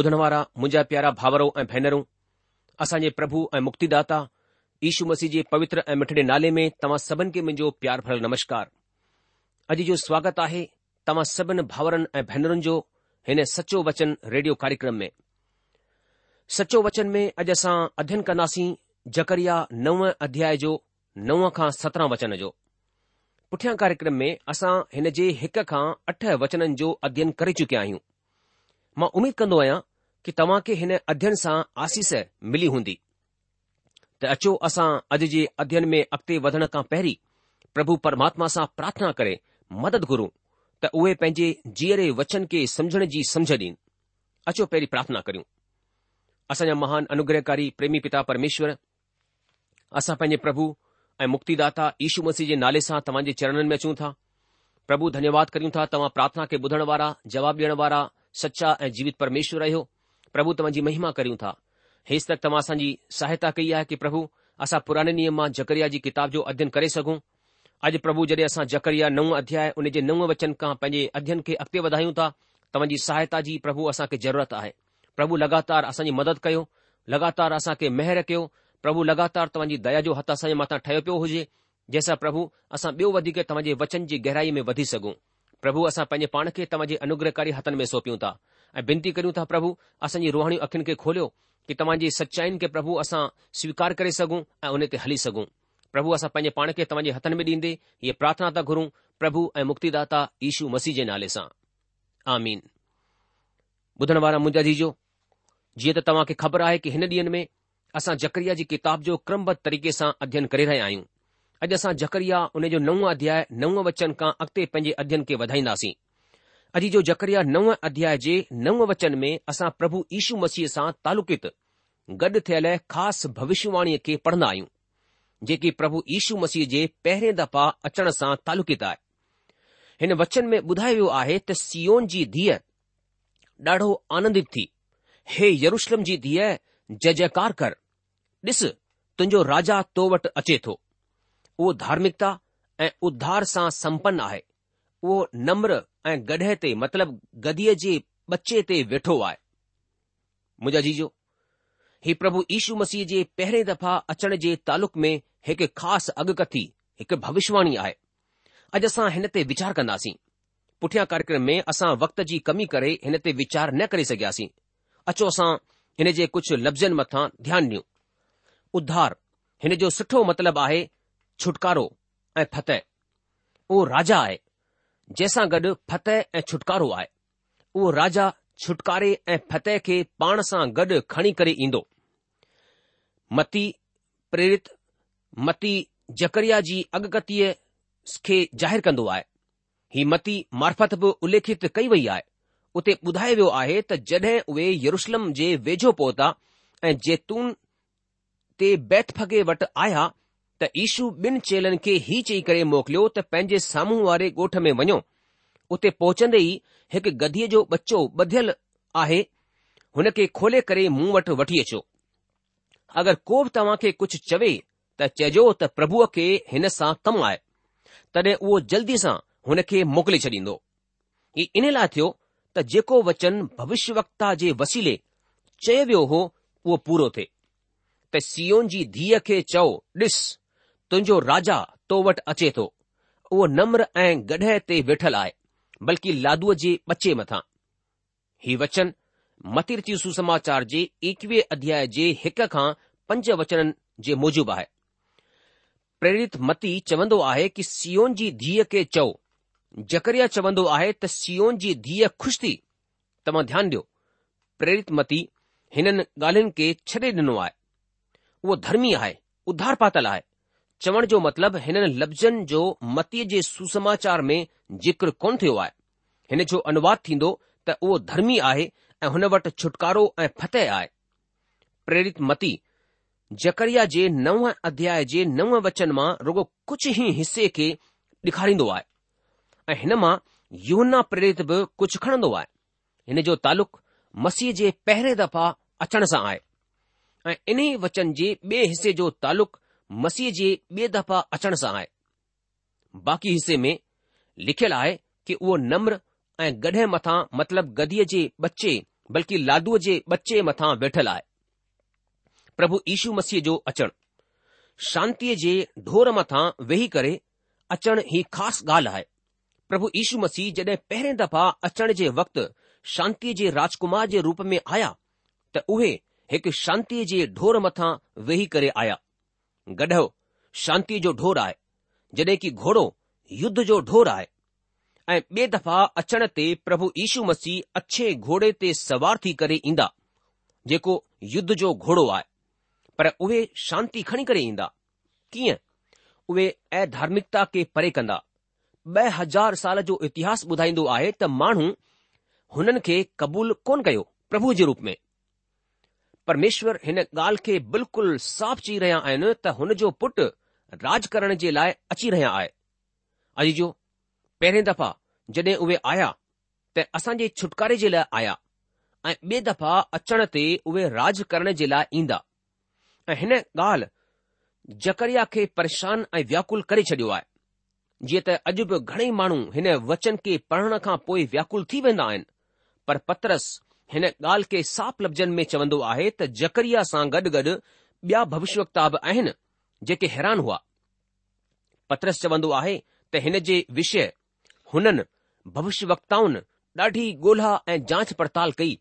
ॿुधण वारा मुंजा प्यारा भाउरो ऐं भेनरूं असांजे प्रभु ऐं मुक्तिदाता यीशू मसीह जे पवित्र ऐं मिठड़े नाले में तव्हां सभिनी खे मुंहिंजो प्यार भर नमस्कार अॼ जो स्वागत आहे तव्हां सभिनी भाउरनि ऐं भेनरुनि जो हिन सचो वचन रेडियो कार्यक्रम में सचो वचन में अॼु असां अध्यन कन्दासीं जकरिया नव अध्याय जो नव खां सत्रहं वचन जो पुठियां कार्यक्रम में असां हिन जे हिक खां अठ वचननि जो अध्यन करे चुकिया आहियूं मां उमीद कन्दो आहियां कि तव्हां खे हिन अध्ययन सां आसीस मिली हूंदी त अचो असां अॼु जे अध्यन में अॻिते वधण खां पहिरीं प्रभु परमात्मा सां प्रार्थना करे मदद घुरूं त उहे पंहिंजे जीअरे वचन खे समझण जी समझ ॾीन अचो पहिरीं प्रार्थना करियूं असांजा महान अनुग्रहकारी प्रेमी पिता परमेश्वर असां पंहिंजे प्रभु ऐं मुक्तिदाता यीशू मसीह जे नाले सां तव्हां जे चरणनि में अचूं था प्रभु धन्यवाद करियूं था तव्हां प्रार्थना खे ॿुधण वारा जवाबु ॾियण वारा सचा ऐं जीवित परमेश्वर आहियो પ્રભુ તમજી મહિમા કર્યુ થા હેસ્તક તમાસાજી સહાયતા કીયા હે કે પ્રભુ આસા પુરાને નિયમ માં જકરિયાજી કિતાબ જો અધ્યયન કરે સગુ આજ પ્રભુ જરી આસા જકરિયા નવ અધ્યાય ઉનેજે નવ વચન કા પજે અધ્યયન કે અખતે વઢાયુ થા તમજી સહાયતાજી પ્રભુ આસા કે જરૂરત આહે પ્રભુ લગાતાર આસાની મદદ કયો લગાતાર આસા કે મહેર કયો પ્રભુ લગાતાર તમજી દયા જો હતા સય માથા ઠયો પયો હોજે જેસા પ્રભુ આસા બેવ વધી કે તમજે વચનજી ગહેરાઈ મે વધી સગુ પ્રભુ આસા પજે પાણ કે તમજે અનુગ્રહકારી હતન મે સોપીઉં થા ऐं बिनती करियूं था प्रभु असांजी रूहाणियूं अखियुनि खे खोलियो कि तव्हांजी जी खे प्रभु असां स्वीकार करे सघूं ऐं उन ते हली सघूं प्रभु असां पंहिंजे पाण खे तव्हांजे हथनि में ॾींदे हीअ प्रार्थना था घुरूं प्रभु ऐं मुक्तिदाता ईशू मसीह जे नाले सां आमीन ॿुधण वारा मुंहिंजा जीजो जीअं त तव्हांखे ख़बर आहे कि हिन ॾींहनि में असां जकरिया जी किताब जो क्रमबद्ध तरीक़े सां अध्ययन करे रहिया आहियूं अॼु असां जकरिया उन जो नव अध्याय नव वचन खां अॻिते पंहिंजे अध्ययन खे वधाईंदासीं अॼु जो जकरिया नव अध्याय जे नव वचन में असां प्रभु यीशू मसीह सां तालुकित गॾु थियल ख़ासि भविष्यवाणीअ खे पढ़ंदा आहियूं जेकी प्रभु यीशू मसीह जे पहिरें दफ़ा अचण सां तालुकित आहे हिन वचन में ॿुधायो वियो आहे त सियोन जी धीअ ॾाढो आनंदित थी हे यरूषलम जी धीअ जय जयकार कर ॾिस तुंहिंजो राजा तो वटि अचे थो उहो धार्मिकता ऐं उद्धार सां संपन्न आहे उहो नम्र ऐं गढे ते मतिलब गदीअ जे बचे ते वेठो आहे मुंहिंजा जीजो ही प्रभु यीशू मसीह जे पहिरें दफ़ा अचण जे तालुक में हिकु ख़ासि अॻकथी हिकु भविष्यवाणी आहे अॼु असां हिन ते वीचार कंदासीं पुठियां कार्यक्रम में असां वक़्त जी कमी करे हिन ते वीचार न करे सघियासीं अचो असां हिन जे कुझु लफ़्ज़नि मथां ध्यानु ॾियूं उधार हिन जो सुठो मतिलबु आहे छुटकारो ऐं फतह उहो राजा आहे जंहिंसां गॾु फतह ऐं छुटकारो आहे उहो राजा छुटकारे ऐं फतह खे पाण सां गॾु खणी करे ईंदो मती प्रेरित मती जकरिया जी अगकतीअ खे जाहिरु कंदो आहे ही मती मार्फत बि उल्लेखित कई वई आहे उते ॿुधायो वियो आहे त जड॒हिं उहे यरुशलम जे वेझो पहुता ऐं जैतून ते बैतफगे वटि आया त ईशू ॿिन चेलनि खे ई चई करे मोकिलियो त पंहिंजे साम्हूं वारे ॻोठ में वञो उते पहुचंदे ई हिकु गदीअ जो बचो ॿधियल आहे हुन खे खोले करे मूं वटि वठी अचो अगरि को बि तव्हां खे कुझु चवे त चइजो त प्रभुअ खे हिन सां हिनसां आहे तॾहिं उहो जल्दी सां हुन खे मोकिले छॾींदो ही इन लाइ थियो त जेको वचन भविष्यवक्ता जे वसीले चयो वियो हो उहो पूरो थिए त सीओन जी धीअ खे चओ ॾिसु तुंजो राजा तो वटि अचे तो उहो नम्र ऐं गढह ते वेठल आहे बल्कि लादूअ जे बचे मथां हीउ वचन मतिरि सुसमाचार जे एकवीह अध्याय जे हिक खां पंज वचननि जे मूजिब आहे प्रेरितमति चवंदो आहे की सीओन जी धीअ खे चओ जकरिया चवंदो आहे त सीओन जी धीअ खुश्ती तव्हां ध्यानु ॾियो प्रेरितमति हिननि ॻाल्हियुनि खे छडे॒ डि॒नो आहे उहो धर्मी आहे उधार पातल आहे चवण जो मतिलबु हिननि लफ़्ज़नि जो मतीअ जे सुसमाचार में ज़िक्र कोन थियो आहे हिन जो अनुवाद थींदो त उहो धर्मी आहे ऐं हुन वटि छुटकारो ऐं फ़तेह आहे प्रेरित मती जकरिया जे नव अध्याय जे नव वचन मां रुगो कुझु ई हिसे खे ॾेखारींदो आहे ऐं हिन मां युना प्रेरित बि कुझु खणंदो आहे हिन जो तालुक़ मसीह जे पहिरें दफ़ा अचण सां आहे ऐं इन्ही वचन जे ॿिए हिसे जो तालुक़ मसीह जे ॿिए दफ़ा अचण सां आहे बाक़ी हिसे में लिखियलु आहे की उहो नम्र ऐं गढ़े मथा मतिलब गदीअ जे बच्चे बल्कि लादूअ जे बचे मथां वेठल आहे प्रभु यीशू मसीह जो अचणु शांति जे ढोर मथा वेही करे अचणु ही ख़ासि ॻाल्हि आहे प्रभु यीशू मसीह जड॒हिं पहिरें दफ़ा अचण जे वक़्तु शांती जे राजकुमार जे रूप में आया त उहे हिकु शांती जे ढोर मथा वेही करे आया गढो शांति जो ढोर आहे जॾहिं की घोड़ो युद्ध जो ढोर आहे ऐं ॿिए दफ़ा अचण ते प्रभु यीशू मसीह अछे घोड़े ते सवार थी करे ईंदा जेको युद्ध जो घोड़ो आहे पर उहे शांती खणी करे ईंदा कीअं उहे अधार्मिकता खे परे कंदा ब॒ हज़ार साल जो इतिहास ॿुधाईंदो आहे त माण्हू हुननि खे क़बूल कोन कयो प्रभु जे रूप में परमेश्वर हिन ॻाल्हि खे बिल्कुलु साफ़ चई रहिया आहिनि त हुन जो पुटु राज करण जे लाइ अची रहिया आहे अॼु जो पहिरें दफ़ा जॾहिं उहे आया त असांजे छुटकारे जे लाइ आया ऐं ॿिए दफ़ा अचण ते उहे राज करण जे लाइ ईंदा ऐं हिन ॻाल्हि जकरिया खे परेशान ऐं व्याकुल करे छडि॒यो आहे जीअं त अॼु बि घणेई माण्हू हिन वचन खे पढ़ण खां पोइ व्याकुल थी वेंदा आहिनि पर पतरस हिन ॻाल्हि खे साफ़ लफ़्ज़नि में चवंदो आहे त जकरिया सां गॾु गॾु ॿिया भविष्य वक्ता बि आहिनि जेके हैरान हुआ पत्रस चवंदो आहे त हिन जे विषय हुननि भविष्य वक्ताउनि ॾाढी ॻोल्हा ऐं जांच पड़ताल कई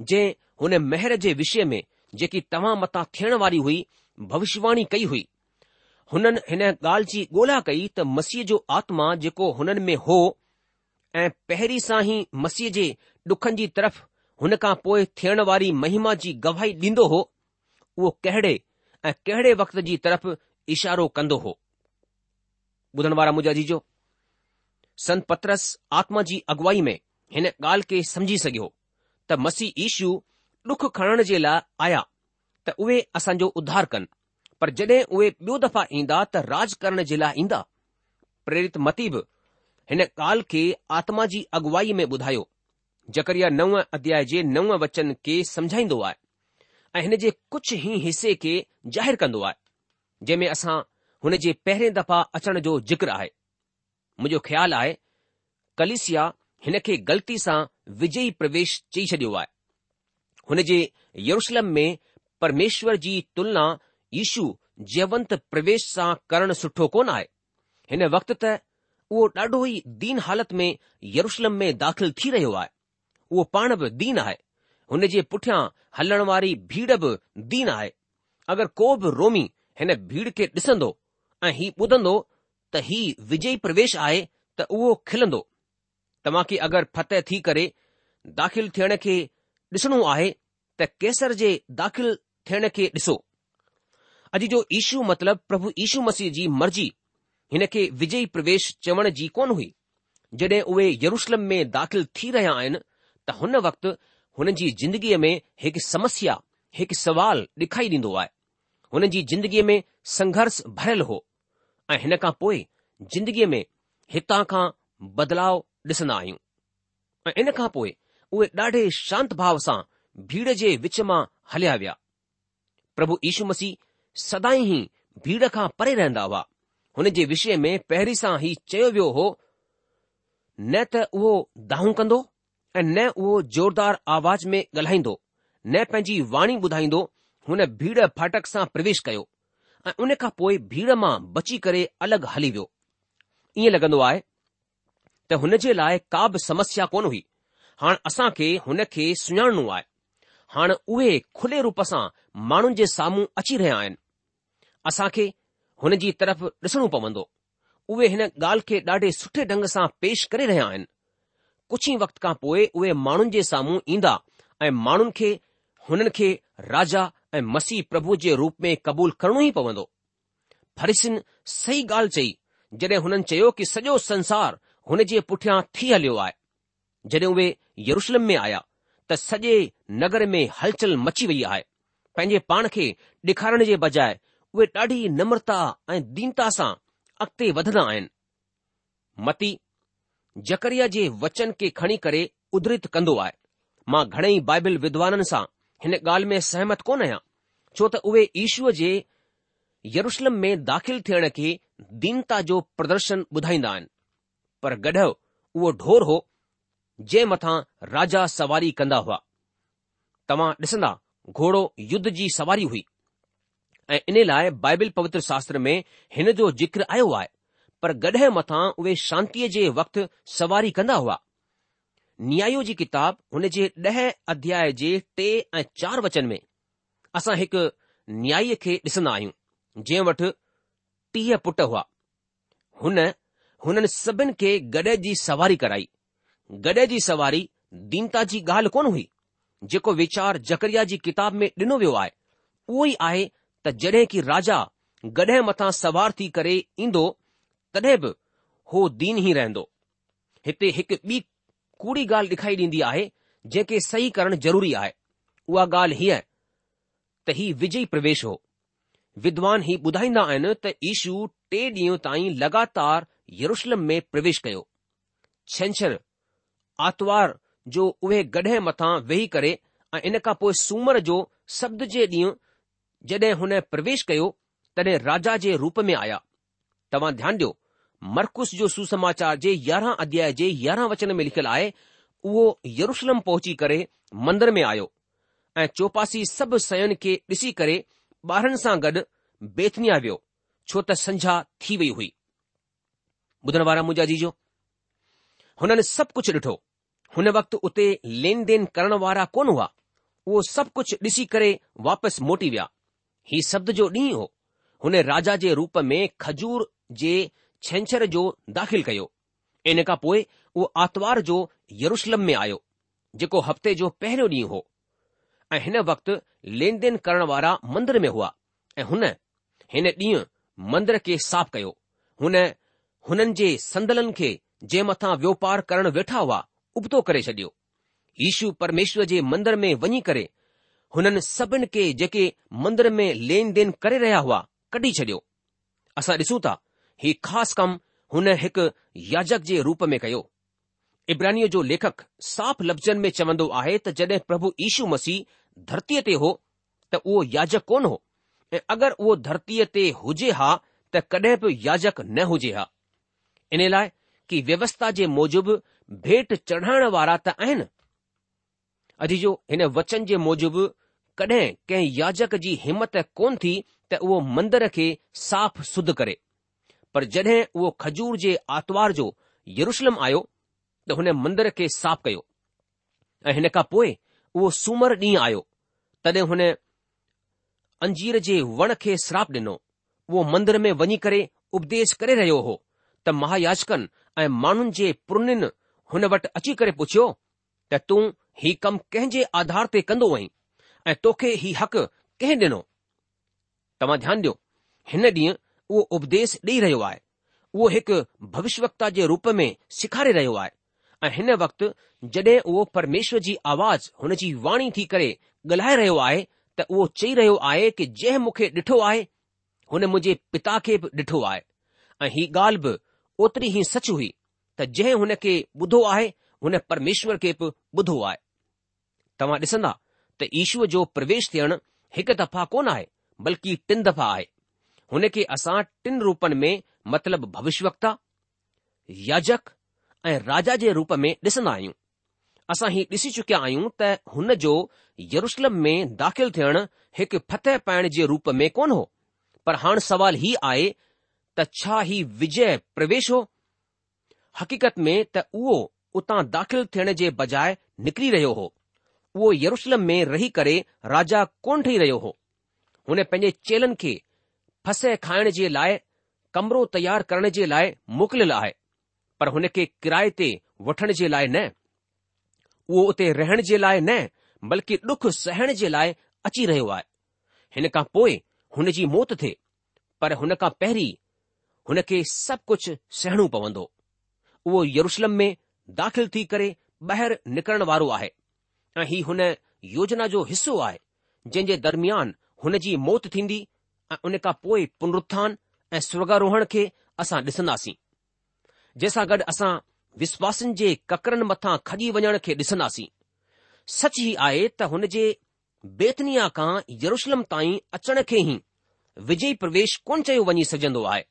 जंहिं हुन महर जे विषय में जेकी तव्हां मथां थियण वारी हुई भविष्यवाणी कई हुई हुननि हिन ॻाल्हि जी ॻोल्हा कई त मसीह जो आत्मा जेको हुननि में हो ऐं पहिरीं सां ई मसीह जे डुखनि जी तरफ़ हुन खां पोइ थियण वारी महिमा जी गवाही ॾींदो हो उहो कहिड़े ऐं कहिड़े वक़्त जी तरफ़ इशारो कंदो हो ॿुधण वारा मुंहिंजा जीजो संत पत्रस आत्मा जी अॻुवाई में हिन ॻाल्हि खे समझी सघियो त मसीह ईशू डुख खणण जे लाइ आया त उहे असांजो उद्धार कनि पर जॾहिं उहे ॿियो दफ़ा ईंदा त राज करण जे लाइ ईंदा प्रेरित मती बि हिन ॻाल्हि खे आत्मा जी अॻुवाई में ॿुधायो जकरिया नव अध्याय जे नव वचन खे समझाईंदो आहे ऐं हिन जे कुझु ई हिस्से खे ज़ाहिरु कंदो आहे जंहिं में असां हुन जे पहिरें दफ़ा अचण जो ज़िक्र आहे मुंहिंजो ख़्यालु आहे कलिसिया हिन खे ग़लती सां विजयी प्रवेश चई छडि॒यो आहे हुन जे यरुशलम में परमेश्वर जी तुलना यीशु जयवंत प्रवेश सां करणु सुठो कोन आहे हिन वक़्त त उहो ॾाढो ई दीन हालति में यरुशलम में दाख़िल थी रहियो आहे उहो पाण बि दीन आहे हुन जे पुठियां हलण वारी भीड़ बि दीन आहे अगरि को बि रोमी हिन भीड़ खे ॾिसंदो ऐं हीउ ॿुधंदो त ही विजय प्रवेश आहे त उहो खिलंदो तव्हां खे अगरि फतह थी करे दाख़िल थियण खे ॾिसणो आहे त केसर जे दाख़िल थियण खे ॾिसो अॼु जो ईशू मतिलबु प्रभु ईशू मसीह जी मर्जी हिन खे विजय प्रवेश चवण जी कोन हुई जडे॒ उहे यरुषलम में दाख़िल थी रहिया आहिनि त हुन वक़्तु हुन जी ज़िंदगीअ में हिकु समस्या हिकु सवाल ॾेखारी ॾींदो आहे हुन जी जिंदगीअ में संघर्ष भरियलु हो ऐं हिन खां पोइ जिंदगीअ में हितां खां बदलाव ॾिसंदा आहियूं ऐं इन खां पोइ उहे ॾाढे शांत भाव सां भीड़ जे विच मां हलिया विया प्रभु यीशू मसीह सदाई ही भीड़ खां परे रहंदा हुआ हुन जे विषय में पहिरीं सां ई चयो वियो हो न त उहो दाहूं कंदो ऐं न उहो ज़ोरदार आवाज़ में ॻाल्हाईंदो न पंहिंजी वाणी ॿुधाईंदो हुन भीड़ फाटक सां प्रवेश कयो ऐं उन खां पोइ भीड़ मां बची करे अलॻि हली वियो ईअं लॻंदो आहे त हुन जे लाइ का बि समस्या कोन हुई हाणे असां खे हुन खे सुञाणणो आहे हाणे उहे खुले रूप सां माण्हुनि जे साम्हूं अची रहिया आहिनि असां खे हुन जी तरफ़ ॾिसणो पवंदो उहे हिन ॻाल्हि खे ॾाढे सुठे ढंग सां पेश करे रहिया आहिनि कुझु ई वक़्त खां पोइ उहे माण्हुनि जे साम्हूं ईंदा ऐं माण्हुनि खे हुननि खे राजा ऐं मसीह प्रभु जे रूप में क़बूल करणो ई पवंदो फरिसिन सही ॻाल्हि चई जॾहिं हुननि चयो कि सॼो संसार हुन जे पुठियां थी हलियो आहे जॾहिं उहे यरुशलम में आया त सॼे नगर में हलचल मची वई आहे पंहिंजे पाण खे ॾेखारण जे बजाए उहे ॾाढी नम्रता ऐं दीनता सां अॻिते वधंदा आहिनि मती जकरिया जे वचन खे खणी करे उधृित कंदो आहे मां घणेई बाइबिल विद्वाननि सां हिन ॻाल्हि में सहमत कोन आहियां छो त उहे ईश्वर जे यरुशलम में दाख़िल थियण खे दीनता जो प्रदर्शन ॿुधाईंदा आहिनि पर गडह उहो ढोर हो जंहिं मथां राजा सवारी कंदा हुआ तव्हां ॾिसंदा घोड़ो युद्ध जी सवारी हुई ऐं इन लाइ बाइबिल पवित्र शास्त्र में हिन जो जिक्र आयो आहे पर गॾहिं मथां उहे शांतीअ जे वक़्तु सवारी कंदा हुआ न्या जी किताब हुन जे ॾह अध्याय जे टे ऐं चार वचन में असां हिकु न्याय खे ॾिसंदा आहियूं जंहिं वटि टीह पुट हुआ हुन हुननि सभिनि खे गॾे जी सवारी कराई गॾे जी सवारी दीनता जी ॻाल्हि कोन हुई जेको वीचार जकरिया जी किताब में ॾिनो वियो आहे उहो ई आहे त जॾहिं की राजा गॾहिं मथां सवार थी करे ईंदो तॾहिं बि हो दीन ई रहंदो हिते हिकु ॿी कूड़ी ॻाल्हि ॾेखारी ॾींदी आहे जंहिंखे सही करणु ज़रूरी आहे उहा ॻाल्हि हीअ त ही विजय प्रवेश हो विद्वान ही ॿुधाईंदा आहिनि त यशू टे ॾींहं ताईं लगातार यरुशलम में प्रवेश कयो छंछर आर्तवार जो उहे गॾहिं मथां वेही करे ऐं इन खां पोइ सूमर जो शब्द जे ॾींहुं जड॒हिं प्रवेश कयो तॾहिं राजा जे रूप में आया तव्हां ध्यानु ॾियो मर्कुस जो सुसमाचार जे 11 अध्याय जे यारहं वचन में लिखियलु आहे उहो यरुशलम पहुची करे मंदर में आयो ऐं चौपासी सभु सयन खे ॾिसी करे ॿारनि सां गॾु बेथनिया वियो छो त संझा थी वई हुई ॿुधण वारा मुंजाजी जो हुननि सभु कुझु ॾिठो हुन वक़्तु उते लेन देन करण वारा कोन हुआ उहो सभु कुझु ॾिसी करे वापसि मोटी विया ही सब्द जो ॾींहुं हो हुन राजा जे रूप में खजूर जे छंछरु जो दाख़िल कयो इन खां पोइ उहे आर्तवार जो यरुशलम में आयो जेको हफ़्ते जो पहरियों डीं॒हु हो ऐं हिन वक़्तु लेन देन करण वारा मंदर में हुआ ऐं हुन हिन ॾींहुं मंदर खे साफ़ कयो हुननि जे संदलन खे जे मथां व्यौपारु करण वेठा हुआ उबतो करे छडि॒यो ईशू परमेश्वर जे मंदर में वञी करे हुननि सभिनी खे जेके मंदर में लेन देन करे रहिया हुआ कढी छडि॒यो असां ॾिसूं था ही ख़ासि कमु हुन हिकु याजक जे रूप में कयो इब्रानीअ जो लेखक साफ़ लफ़्ज़नि में चवंदो आहे त जॾहिं प्रभु यीशू मसीह धरतीअ ते हो त उहो याजक कोन हो ऐं अगरि उहो धरतीअ ते हुजे हा त कॾहिं बि याजक न हुजे हा इन लाइ कि व्यवस्था जे मूजिबि भेंट चढ़ाइण वारा त आहिनि अॼु जो हिन वचन जे मूजिबि कॾहिं कंहिं याजक जी हिमत कोन थी त उहो मंदर खे साफ़ सुध करे पर जॾहिं उहो खजूर जे आरतवार जो यरुशलम आयो त हुन मंदर खे साफ़ कयो ऐं हिन खां पोइ उहो सूमर ॾींहुं आयो तॾहिं हुन अंजीर जे वण खे श्राप ॾिनो उहो मंदर में वञी करे उपदेश करे रहियो हो त महायाचकनि ऐं माण्हुनि जे पुर्निन हुन वटि अची करे पुछियो त तूं हीउ कमु कंहिंजे आधार ते कंदो आहीं ऐं तोखे हीउ हक़ कंहिं ॾिनो तव्हां ध्यानु ॾियो हिन ॾींहुं उहो उपदेश ॾेई रहियो आहे उहो हिकु भविष्यता जे रूप में सेखारे रहियो आहे ऐं हिन वक़्तु जड॒हिं उहो परमेश्वर जी आवाज़ हुन जी वाणी थी करे ॻाल्हाए रहियो आहे त उहो चई रहियो आहे कि जंहिं मूंखे ॾिठो आहे हुन मुंहिंजे पिता खे बि ॾिठो आहे ऐं ही ॻाल्हि बि ओतिरी ई सच हुई त जंहिं हुन खे ॿुधो आहे हुन परमेश्वर खे बि ॿुधो आहे तव्हां ॾिसंदा त ईश्वर जो प्रवेश थियणु हिकु दफ़ा कोन आहे बल्कि टिन दफ़ा आहे हुन खे असां टिन रूपनि में मतिलब भविष्यवता याजक, ऐं राजा जे रूप में ॾिसंदा आहियूं असां ही ॾिसी चुकिया आहियूं त हुन जो यरुशलम में दाख़िलु थियणु हिकु फतेह पाइण जे रूप में कोन हो पर हाणे सवाल हीउ आहे त छा ही विजय प्रवेश हो हक़ीक़त में त उहो उतां दाख़िल थियण जे बजाए निकिरी रहियो हो उहो येरुलम में रही करे राजा कोन ठही रहियो हो हुन पंहिंजे चेलनि खे फसे खाइण जे लाइ कमरो तयार करण जे लाइ मोकिलियल आहे पर हुन खे किराए ते वठण जे लाइ न उहो उते रहण जे लाइ न बल्कि डुख सहण जे लाइ अची रहियो आहे हिन खां पोइ हुन जी मौत थिए पर हुन खां पहिरीं हुन खे सभु कुझु सहणो पवंदो उहो यरुशलम में दाख़िल थी करे ॿाहिरि निकिरण वारो आहे ऐं हीउ हुन योजना जो हिसो आहे जंहिं जे दरम्यान हुन जी मौत थींदी ऐं उन खां पोइ पुनरुथान ऐं स्वर्गारोहण खे असां ॾिसंदासीं जंहिंसां गॾु असां विश्वासनि जे ककरनि मथां खॼी वञण खे ॾिसंदासीं सच ई आहे त हुन जे बेतनिया खां यरुशलम ताईं अचण खे ई विजय प्रवेश कोन चयो वञी सघंदो आहे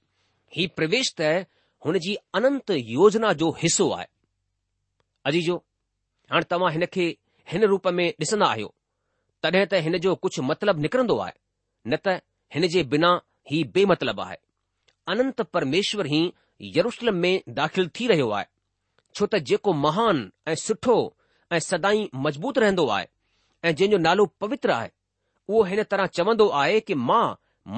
ही प्रवेश त हुन जी अनंत योजना जो हिसो आहे अजी जो हाणे तव्हां हिन खे हिन रूप में ॾिसंदा आहियो तॾहिं त हिन जो कुझु मतिलबु निकिरंदो आहे न त हिन जे बिना ही बेमतिलबु आहे अनंत परमेश्वर ई यरुशलम में दाख़िल थी रहियो आहे छो त जेको महान ऐं सुठो ऐं सदाई मज़बूत रहंदो आहे ऐं जंहिंजो नालो पवित्र आहे उहो हिन तरह चवंदो आहे कि मां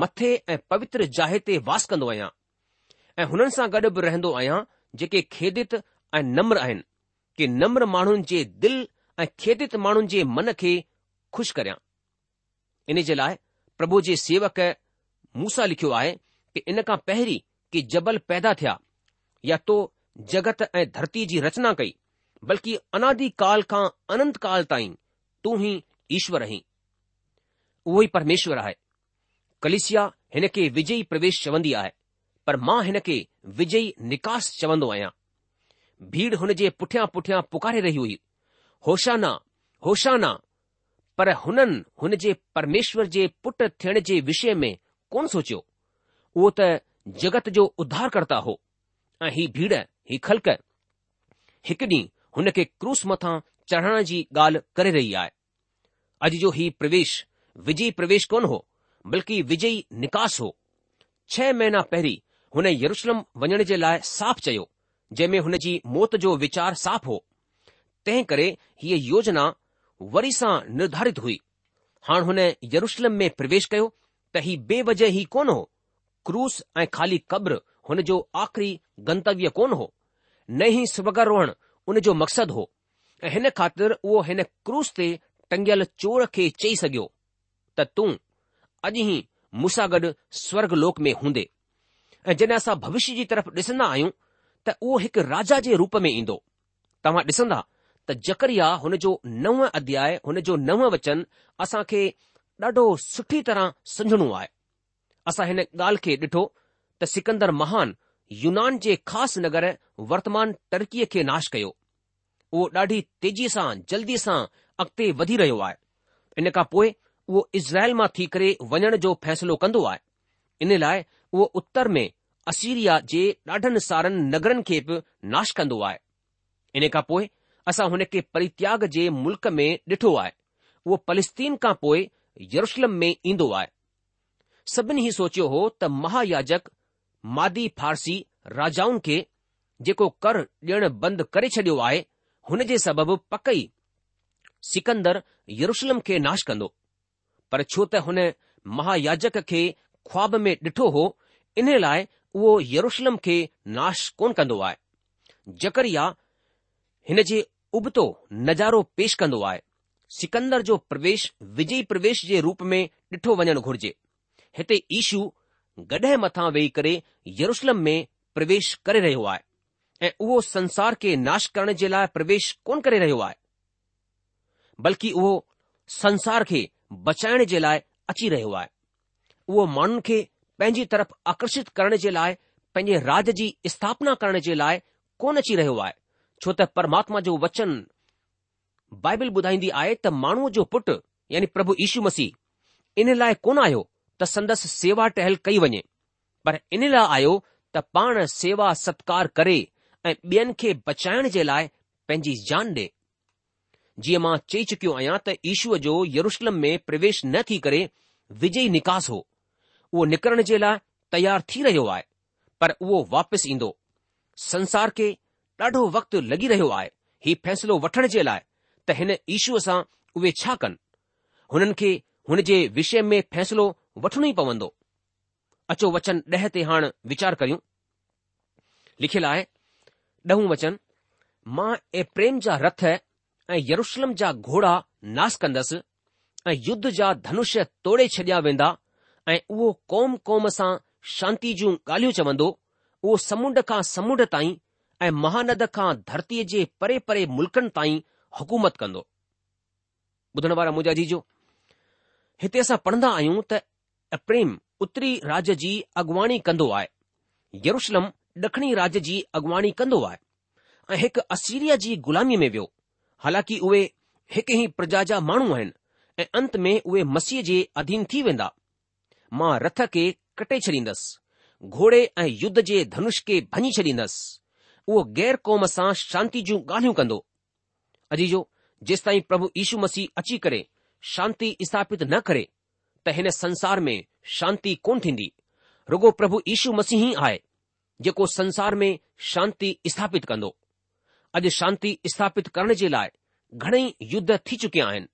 मथे ऐं पवित्र जाहे ते वास कंदो आहियां ऐं हुननि सां गॾु बि रहंदो आहियां जेके खेदित ऐं नम्र आहिनि कि नम्र माण्हुनि जे दिलि ऐं खेदित माण्हुनि जे मन खे खु़शि करियां इन जे लाइ प्रभु जे सेवक मूसा लिखियो आहे कि इन खां पहिरीं कि जबल पैदा थिया या तो जगत ऐं धरती जी रचना कई बल्कि अनादि काल खां अनंत काल ताईं तूं ई ईश्वर आहीं उहो ई परमेश्वर आहे कलिसिया हिन खे विजयी प्रवेश चवंदी आहे पर मां हिन खे विजयी निकास चवंदो आहियां भीड़ हुन जे पुठियां पुठियां पुकारे रही हुई होशाना होशाना पर हुननि हुन जे परमेश्वर जे पुटु थियण जे विषय में कोन सोचियो उहो त जगत जो उद्धारकर्ता हो ऐं हीअ भीड़ ही खलक हिकु ॾींहुं हुन खे क्रूस मथां चढ़ण जी ॻाल्हि करे रही आहे अॼु जो ही प्रवेश विजय प्रवेश कोन हो बल्कि विजय निकास हो छह महीना पहिरीं हुन यरुशलम वञण जे लाइ साफ़ु चयो जंहिं हुन जी मौत जो वीचार साफ़ु हो तंहिं करे हीअ योजना वरी सां निर्धारित हुई हाणे हुन यरुशलम में प्रवेश कयो त ही बेवजह ही कोन हो क्रूस ऐं खाली क़ब्र हुन जो आख़िरी गंतव्य कोन हो नई स्वगार रोहण उन जो मक़सदु हो ऐं हिन ख़ातिर उहो हिन क्रूस ते टंगियल चोर खे चई सघियो त तूं अॼु ई मूंसां गॾु स्वर्ग लोक में हूंदे ऐं जॾहिं असां भविष्य जी तरफ़ ॾिसंदा आहियूं त उहो हिकु राजा जे रूप में ईंदो तव्हां ॾिसंदा त जकरिया हुन जो नव अध्याय हुन जो नव वचन असां खे ॾाढो सुठी तरह समझणो आहे असां हिन ॻाल्हि खे ॾिठो त सिकंदर महान युनान जे ख़ासि नगर वर्तमान टर्कीअ खे नाश कयो उहो ॾाढी तेज़ी सां जल्दी सां अॻिते वधी रहियो आहे इन खां पोइ उहो इज़राइल मां थी करे वञण जो फ़ैसिलो कन्दो आहे इन लाइ उहो उत्तर में असीरिया जे ॾाढनि सारनि नगरनि खे बि नाश कन्दो आहे इन खां पोइ असां हुन खे परित्याग जे मुल्क़ में ॾिठो आहे उहो पलस्तीन खां पोइ यरुशलम में ईंदो आहे सभिनी ही सोचियो हो त महायाजक मादी फारसी राजाउनि खे जेको कर ॾियणु बंदि करे छडि॒यो आहे हुन जे सबबि पकई सिकंदर यरुशलम खे नाश कंदो पर छो त हुन महायाजक खे ख्वाब में ॾिठो हो इन लाइ उहो यरुशलम खे नाश कोन कंदो आहे जकरिया हिन जे उबितो नज़ारो पेश कंदो आहे सिकंदर जो प्रवेश विजयी प्रवेश जे रूप में ॾिठो वञणु घुर्जे हिते ईशू गॾहिं मथां वेही करे यरुशलम में प्रवेश करे रहियो आहे ऐं उहो संसार खे नाश करण जे लाइ प्रवेश कोन करे रहियो आहे बल्कि उहो संसार खे बचाइण जे लाइ अची रहियो आहे उहो माण्हुनि खे पंहिंजी तरफ़ आकर्षित करण जे लाइ पंहिंजे राज जी स्थापना करण जे लाइ कोन अची रहियो आहे છોતે પરમાત્મા જો वचन બાઇબલ બુધાઈndi આયે તા માણુ જો પુટ એટલે પ્રભુ ઈશુ મસી ઇને લાય કોન આયો તા સંદેશ સેવા તહેલ કઈ વણે પર ઇને લાય આયો તા પાણ સેવા સત્કાર કરે એ બેન કે બચાઈન જે લાય પેંજી જાન દે જીમા ચીચક્યો આયા તા ઈશુ જો યરુશલમ મે પ્રવેશ ના થી કરે વિજેય નિકાસ હો વો નિકરણ જેલા તૈયાર થી રહ્યો આ પર વો વાપસ ઇંદો સંસાર કે ॾाढो वक़्तु लॻी रहियो आहे हीउ फ़ैसिलो वठण जे लाइ त हिन ईशूअ सां उहे छा कनि हुननि खे हुन जे विषय में फ़ैसिलो वठणो ई पवंदो अचो वचन ॾह ते हाणे वीचार करियूं लिखियलु आहे ॾहूं वचन मां ऐ प्रेम जा रथ ऐं यरुशलम जा घोड़ा नास कंदसि ऐं युद्ध जा धनुष तोड़े छॾिया वेंदा ऐं उहो क़ौम क़ौम सां शांती जूं ॻाल्हियूं चवंदो उहो समुंड खां समुंड ताईं ऐं महानद खां धरतीअ जे परे परे मुल्क़नि ताईं हुकूमत कंदो ॿुधण वारा मुंहिंजा जीजो हिते असां पढ़ंदा आहियूं त अप्रेम उत्तरी राज्य जी अॻुवाणी कंदो आहे यरुशलम ॾखणी राज्य जी अॻुवाणी कंदो आहे ऐं हिकु असीरिया जी गुलामीअ में वियो हालांकि उहे हिकु ई प्रजा जा माण्हू आहिनि ऐं अंत में उहे मसीह जे अधीन थी वेंदा मां रथ खे कटे छॾींदसि घोड़े ऐं युद्ध जे धनुष खे भञी छॾींदसि उहो गैर क़ौम सां शांती जूं ॻाल्हियूं कंदो अजीजो जेसि ताईं प्रभु यीशू मसीह अची करे शांती स्थापित न करे त हिन संसार में शांती कोन थींदी रुगो प्रभु यीशू मसीह ई आहे जेको संसार में शांती स्थापित कंदो अॼु शांती स्थापित करण जे लाइ घणेई युद्ध थी चुकिया आहिनि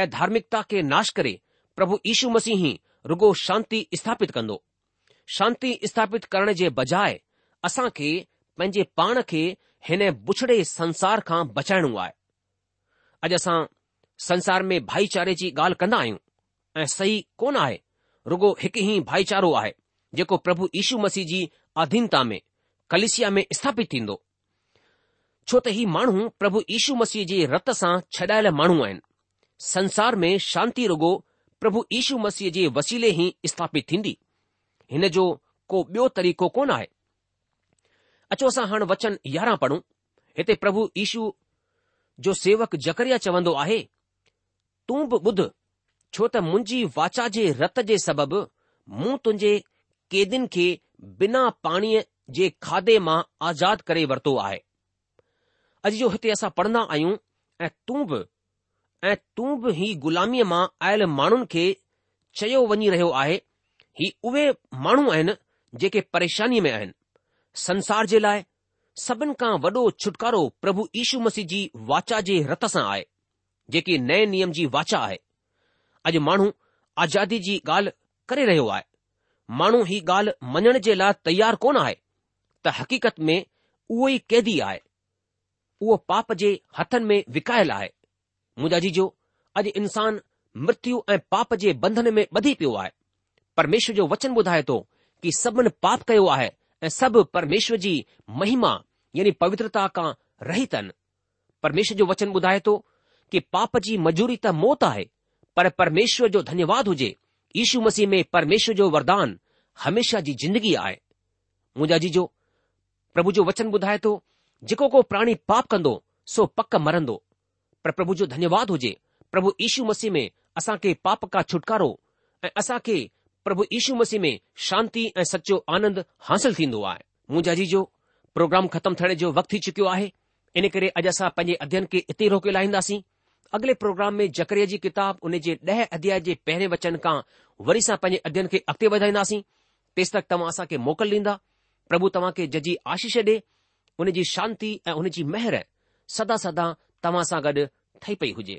ऐं धार्मिकता खे नाश करे प्रभु यीशू मसीह ई रुगो शांती स्थापित कंदो शांती स्थापित करण जे बजाए असां खे पंहिंजे पाण खे हिन बुछड़े संसार खां बचाइणो आहे अॼु असां संसार में भाईचारे जी ॻाल्हि कंदा आहियूं ऐं सही कोन आहे रुगो हिकु ई भाईचारो आहे जेको प्रभु यीशू मसीह जी अधीनता में कलिसिया में स्थापित थींदो छो त ही माण्हू प्रभु यीशू मसीह जे रत सां छॾायल माण्हू आहिनि संसार में शांती रुगो प्रभु यीशू मसीह जे वसीले ई स्थापित थींदी हिन जो को ॿियो तरीक़ो कोन आहे अचो असां हाणे वचन यारहं पढ़ूं हिते प्रभु ईशू जो सेवक जकरिया चवंदो आहे तूं बि ॿुध छो त मुंहिंजी वाचा जे रत जे सबबि मूं तुंहिंजे केदिन खे बिना पाणीअ जे खाधे मां आज़ाद करे वरितो आहे अॼु जो हिते असां पढ़ंदा आहियूं ऐं तूं बि ऐं तूं बि ही ग़ुलामीअ मां आयल माण्हुनि खे चयो वञी रहियो आहे ही उहे माण्हू आहिनि जेके परेशानीअ में आहिनि संसार जे लाइ सभिनि खां वॾो छुटकारो प्रभु यीशू मसीह जी वाचा जे रथ सां आहे जेकी नए नियम जी वाचा आहे अॼु माण्हू आज़ादी जी ॻाल्हि करे रहियो आहे माण्हू ही ॻाल्हि मञण जे लाइ तयारु कोन आहे त हक़ीक़त में उहो ई कैदी आहे उहो पाप जे हथनि में विकायल आहे मुंहिंजा जीजो अॼु इंसान मृत्यु ऐं पाप जे बंधन में ॿधी पियो आहे परमेश्वर जो वचन ॿुधाए थो की सभिनि पाप कयो आहे ऐं सभु परमेश्वर जी महिमा यानी पवित्रता खां रहित आहिनि परमेश्वर जो वचन ॿुधाए थो तो कि पाप जी मजूरी त मौत आहे पर परमेश्वर जो धन्यवाद हुजे ईशु मसीह में परमेश्वर जो वरदान हमेशा जी जिंदगी आहे मुंहिंजा जीजो प्रभु जो वचन ॿुधाए थो तो, जेको को प्राणी पाप कंदो सो पक मरंदो पर प्रभु जो धन्यवाद हुजे प्रभु यीशू मसीह में असां खे पाप का छुटकारो ऐं असां खे પ્રભુ ઈશુ મસી મે શાંતિ એ સચો આનંદ حاصل થિંદો આ મુજાજી જો પ્રોગ્રામ ખતમ થણે જો વક્ત થી ચક્યો આ હે ઇને કરે અજાસા પજે અધ્યન કે ઇત રોકે લાઈંદા સી આગલે પ્રોગ્રામ મે જકરીજી કિતાબ ઉને જે 10 અધ્યાય જે પહેરે वचन કા વરીસા પજે અધ્યન કે અખતે વઢાઈનાસી પેસ્ટક તમાસા કે મોકલ લીંદા પ્રભુ તમાકે જજી આશીષ દે ઉનેજી શાંતિ એ ઉનેજી મહેર સદા સદા તમાસા ગડ ઠઈપઈ હોજે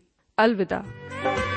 अलविदा